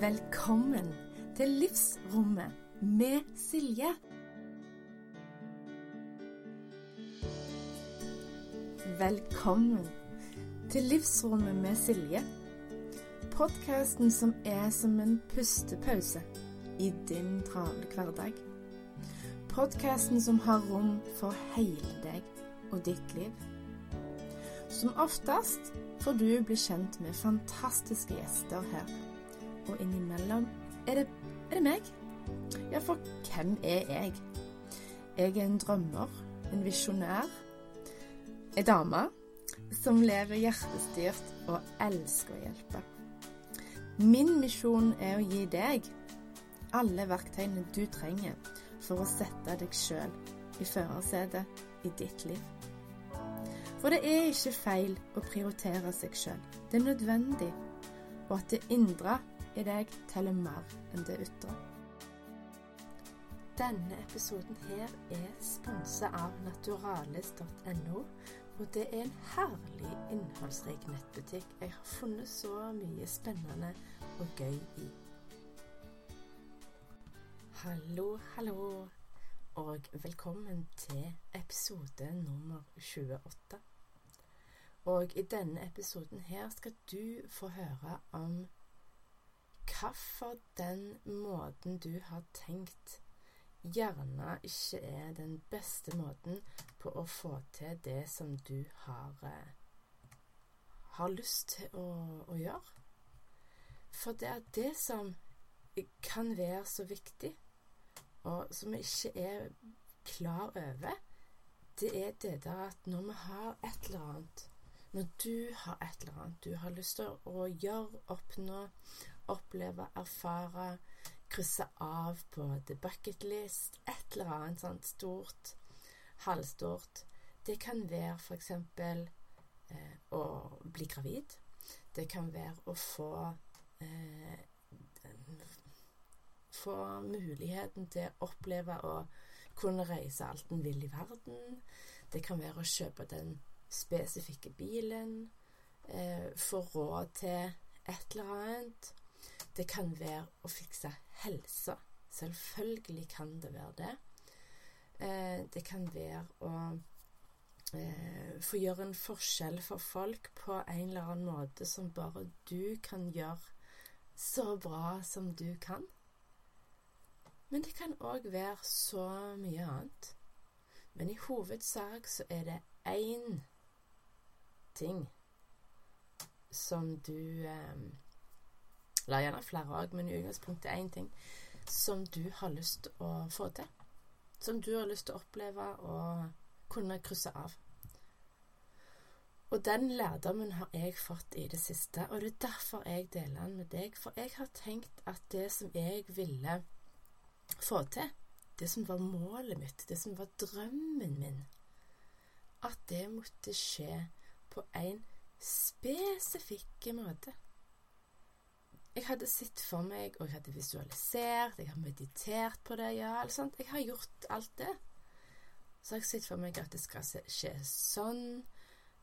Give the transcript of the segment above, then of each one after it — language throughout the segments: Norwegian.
Velkommen til Livsrommet med Silje. Velkommen til Livsrommet med Silje. Podkasten som er som en pustepause i din travle hverdag. Podkasten som har rom for hele deg og ditt liv. Som oftest får du bli kjent med fantastiske gjester her. Og innimellom er det, er det meg. Ja, for hvem er jeg? Jeg er en drømmer, en visjonær, ei dame som lever hjertestyrt og elsker å hjelpe. Min misjon er å gi deg alle verktøyene du trenger for å sette deg sjøl i førersetet i ditt liv. For det er ikke feil å prioritere seg sjøl. Det er nødvendig, og at det indre i deg teller mer enn det ytre. Denne episoden her er sponsa av naturalis.no, og det er en herlig innholdsrik nettbutikk jeg har funnet så mye spennende og gøy i. Hallo, hallo, og velkommen til episode nummer 28. Og i denne episoden her skal du få høre om hvorfor den måten du har tenkt, gjerne ikke er den beste måten på å få til det som du har, eh, har lyst til å, å gjøre. For det er det som kan være så viktig, og som vi ikke er klar over, det er det der at når vi har et eller annet Når du har et eller annet du har lyst til å gjøre, oppnå, oppleve, erfare, krysse av på the bucket list, et eller annet sånt stort, halvstort. Det kan være f.eks. Eh, å bli gravid. Det kan være å få eh, Få muligheten til å oppleve å kunne reise alt en vil i verden. Det kan være å kjøpe den spesifikke bilen. Eh, få råd til et eller annet. Det kan være å fikse helsa. Selvfølgelig kan det være det. Eh, det kan være å eh, få gjøre en forskjell for folk på en eller annen måte som bare du kan gjøre så bra som du kan. Men det kan òg være så mye annet. Men i hovedsak så er det én ting som du eh, eller gjerne flere òg, men i utgangspunktet én ting som du har lyst til å få til. Som du har lyst til å oppleve og kunne krysse av. Og den lærdommen har jeg fått i det siste, og det er derfor jeg deler den med deg. For jeg har tenkt at det som jeg ville få til, det som var målet mitt, det som var drømmen min, at det måtte skje på en spesifikk måte. Jeg hadde sett for meg, og jeg hadde visualisert, jeg har meditert på det, ja, eller sånt. Jeg har gjort alt det. Så har jeg sett for meg at det skal skje sånn,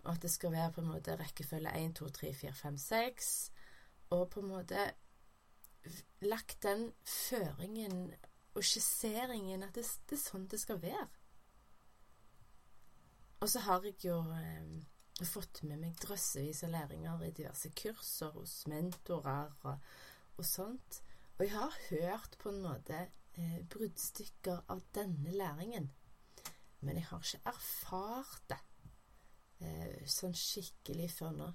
og at det skal være på en måte rekkefølge 1, 2, 3, 4, 5, 6, og på en måte lagt den føringen og skisseringen at det, det er sånn det skal være. Og så har jeg jo eh, har fått med meg drøssevis av læringer i diverse kurser hos mentorer og, og sånt. Og jeg har hørt på en måte eh, bruddstykker av denne læringen. Men jeg har ikke erfart det eh, sånn skikkelig før nå.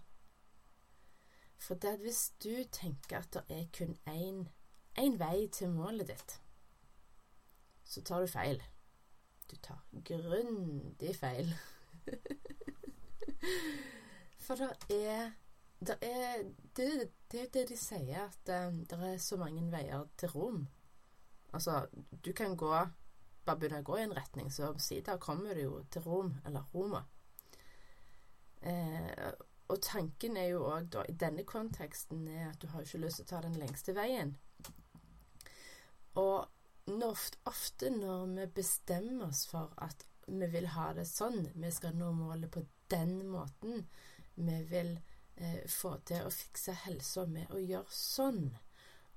For det hvis du tenker at det er kun én vei til målet ditt, så tar du feil. Du tar grundig feil. For det er det er det, det, det de sier, at um, det er så mange veier til Rom. Altså, du kan gå Bare begynne å gå i en retning, så omsider kommer du jo til Rom, eller Roma. Eh, og tanken er jo òg, da, i denne konteksten, er at du har ikke lyst til å ta den lengste veien. Og ofte når vi bestemmer oss for at vi vil ha det sånn, vi skal nå målet på den måten. Vi vil eh, få til å fikse helsa med å gjøre sånn.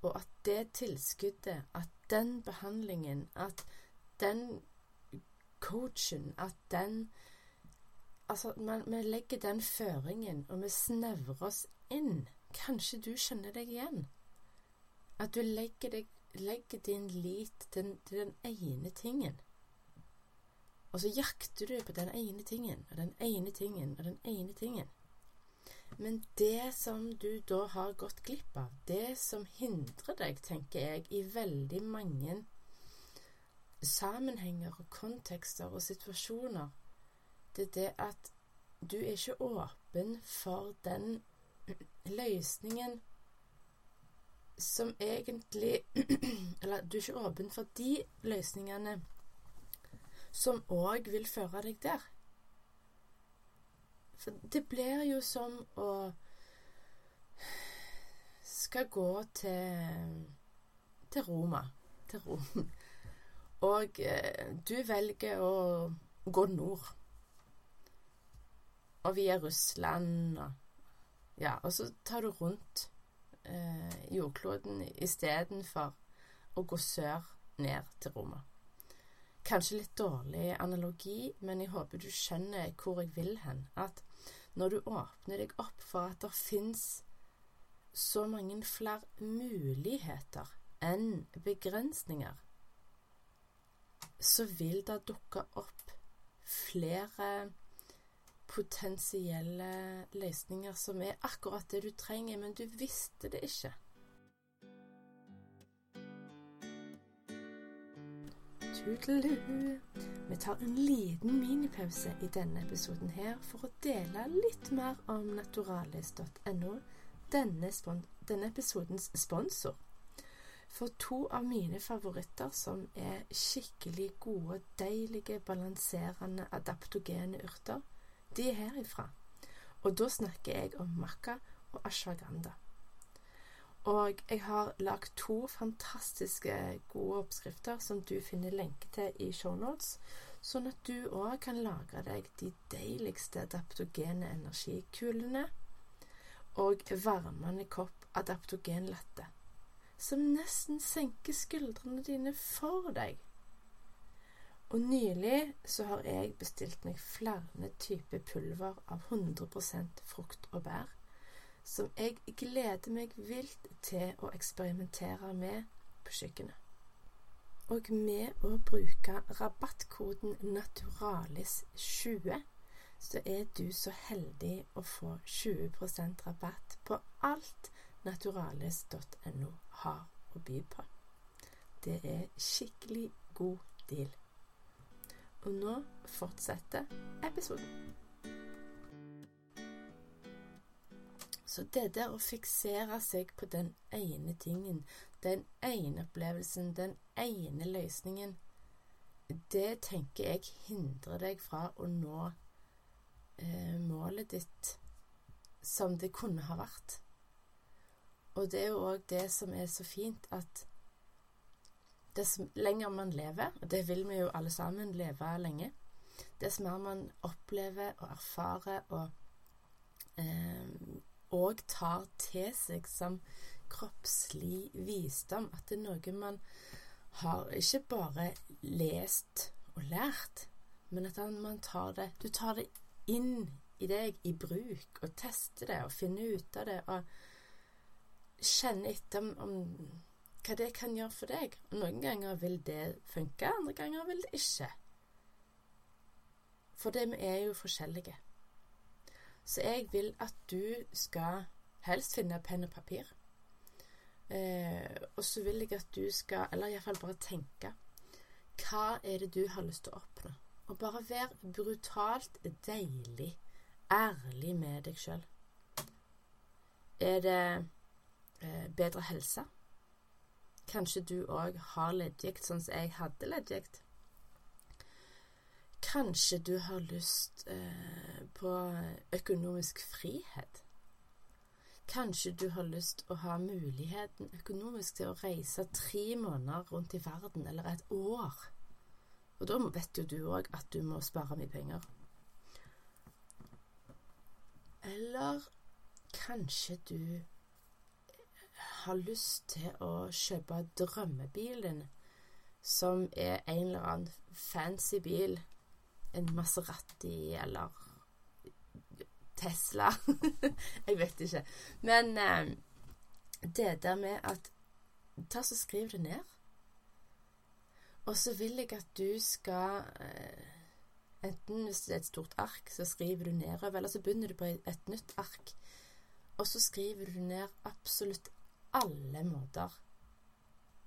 og at det tilskuddet, at den behandlingen, at den coachen, at den Altså, man, vi legger den føringen, og vi snevrer oss inn. Kanskje du kjenner deg igjen? At du legger, deg, legger din lit til den, til den ene tingen. Og så jakter du på den ene tingen og den ene tingen og den ene tingen. Men det som du da har gått glipp av, det som hindrer deg, tenker jeg, i veldig mange sammenhenger og kontekster og situasjoner, det er det at du er ikke åpen for den løsningen som egentlig Eller du er ikke åpen for de løsningene som òg vil føre deg der. For det blir jo som å skal gå til til Roma. Til Rom. Og eh, du velger å gå nord. Og via Russland og Ja, og så tar du rundt eh, jordkloden istedenfor å gå sør ned til Roma. Kanskje litt dårlig analogi, men jeg håper du skjønner hvor jeg vil hen. At når du åpner deg opp for at det fins så mange flere muligheter enn begrensninger, så vil det dukke opp flere potensielle løsninger som er akkurat det du trenger, men du visste det ikke. Tudelu. Vi tar en liten minipause i denne episoden her for å dele litt mer om naturalis.no, denne, denne episodens sponsor. For to av mine favoritter som er skikkelig gode, deilige, balanserende, adaptogene urter, de er herifra. Og da snakker jeg om makka og ashwagandha. Og jeg har lagd to fantastiske gode oppskrifter som du finner lenke til i shownotes, sånn at du òg kan lage deg de deiligste adaptogene energikulene og varmende kopp adaptogenlatte, som nesten senker skuldrene dine for deg. Og nylig så har jeg bestilt meg flere typer pulver av 100% frukt og bær som jeg gleder meg vilt til å eksperimentere med på kjøkkenet. Og med å bruke rabattkoden Naturalis20 så er du så heldig å få 20% rabatt på alt naturalis.no har å by på. Det er skikkelig god deal. Og nå fortsetter episoden. Så det der å fiksere seg på den ene tingen, den ene opplevelsen, den ene løsningen, det tenker jeg hindrer deg fra å nå eh, målet ditt som det kunne ha vært. Og det er jo òg det som er så fint, at dess lenger man lever, og det vil vi jo alle sammen leve lenge, dess mer man opplever og erfarer og eh, òg tar til seg som kroppslig visdom. At det er noe man har ikke bare lest og lært, men at man tar det Du tar det inn i deg i bruk, og tester det og finner ut av det og kjenner etter om, om hva det kan gjøre for deg. Og noen ganger vil det funke, andre ganger vil det ikke. For det vi er jo forskjellige. Så jeg vil at du skal helst finne penn og papir. Eh, og så vil jeg at du skal, eller iallfall bare tenke Hva er det du har lyst til å oppnå? Og bare vær brutalt deilig, ærlig med deg sjøl. Er det eh, bedre helse? Kanskje du òg har leddgikt, sånn som jeg hadde leddgikt. Kanskje du har lyst eh, på økonomisk frihet? Kanskje du har lyst å ha muligheten økonomisk til å reise tre måneder rundt i verden, eller et år? Og da vet jo du òg at du må spare mye penger. Eller kanskje du har lyst til å kjøpe drømmebilen, som er en eller annen fancy bil, en Maserati eller Tesla Jeg vet ikke. Men eh, det der med at Ta så Skriv det ned. Og så vil jeg at du skal eh, Enten hvis det er et stort ark, så skriver du nedover, eller så begynner du på et nytt ark. Og så skriver du ned absolutt alle måter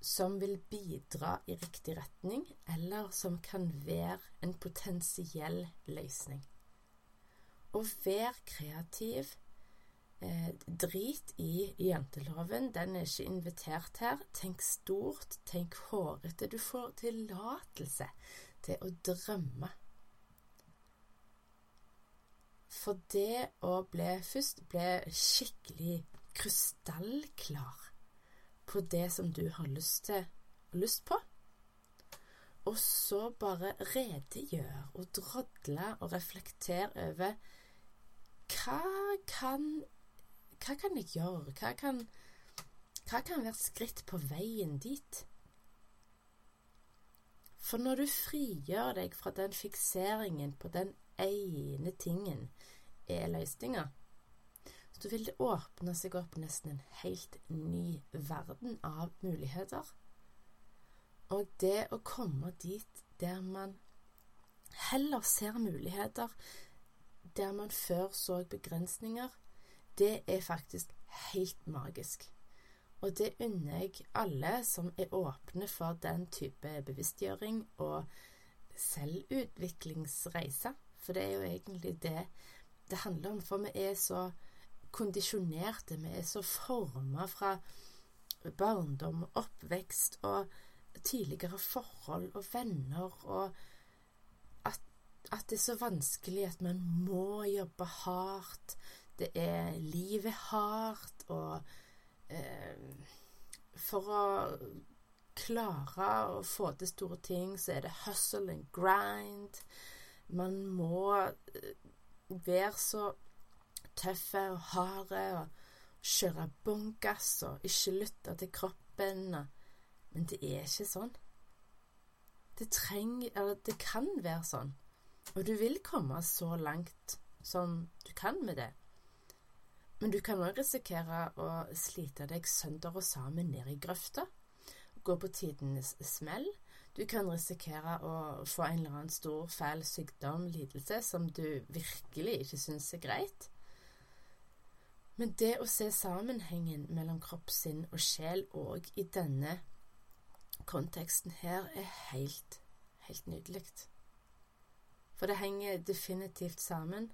som vil bidra i riktig retning, eller som kan være en potensiell løsning. Og vær kreativ. Eh, drit i janteloven, den er ikke invitert her. Tenk stort, tenk hårete. Du får tillatelse til å drømme. For det å bli først bli skikkelig krystallklar på det som du har lyst til lyst på, og så bare redegjør og drodle og reflektere over hva kan hva kan jeg gjøre? Hva kan, hva kan være skritt på veien dit? For når du frigjør deg fra den fikseringen på den ene tingen er løsninga, så vil det åpne seg opp nesten en helt ny verden av muligheter. Og det å komme dit der man heller ser muligheter, der man før så begrensninger, det er faktisk helt magisk. Og det unner jeg alle som er åpne for den type bevisstgjøring og selvutviklingsreise. For det er jo egentlig det det handler om. For vi er så kondisjonerte, vi er så forma fra barndom og oppvekst og tidligere forhold og venner og at, det er så vanskelig at man må jobbe hardt det er Livet hardt, og eh, For å klare å få til store ting, så er det hustle and grind. Man må eh, være så tøffe og harde og kjøre bånn og ikke lytte til kroppen. Men det er ikke sånn. Det trenger Eller det kan være sånn. Og du vil komme så langt som du kan med det. Men du kan òg risikere å slite deg sønder og sammen ned i grøfta. Gå på tidenes smell. Du kan risikere å få en eller annen stor, fæl sykdom, lidelse, som du virkelig ikke syns er greit. Men det å se sammenhengen mellom kropp, sinn og sjel òg i denne konteksten her er helt, helt nydelig. For det henger definitivt sammen.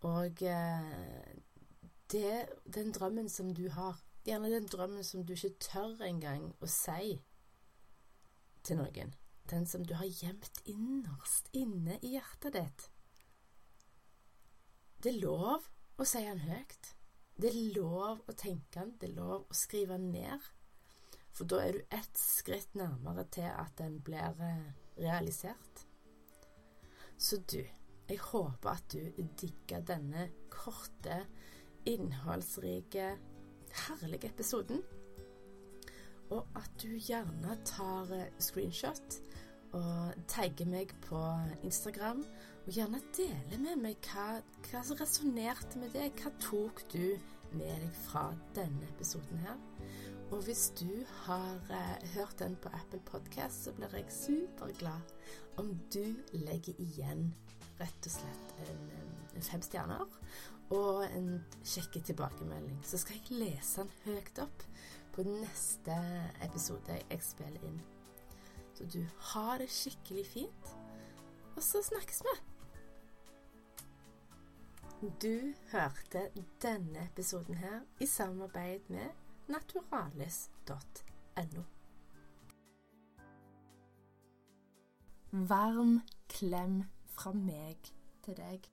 Og eh, det, den drømmen som du har, gjerne den drømmen som du ikke tør engang å si til noen, den som du har gjemt innerst inne i hjertet ditt. Det er lov å si den høyt. Det er lov å tenke den, det er lov å skrive den ned. For da er du ett skritt nærmere til at den blir eh, realisert. Så du, jeg håper at du digger denne korte innholdsrike, herlige episoden. Og at du gjerne tar eh, screenshot og tagger meg på Instagram. Og gjerne deler med meg hva, som resonnerte med deg. Hva tok du med deg fra denne episoden her? Og hvis du har eh, hørt den på Apple Podcast, så blir jeg superglad om du legger igjen rett og slett en, en fem stjerner og en kjekke tilbakemelding. Så skal jeg lese den høyt opp på neste episode jeg spiller inn. Så du har det skikkelig fint, og så snakkes vi. Du hørte denne episoden her i samarbeid med naturalis.no. Varm klem fra meg til deg.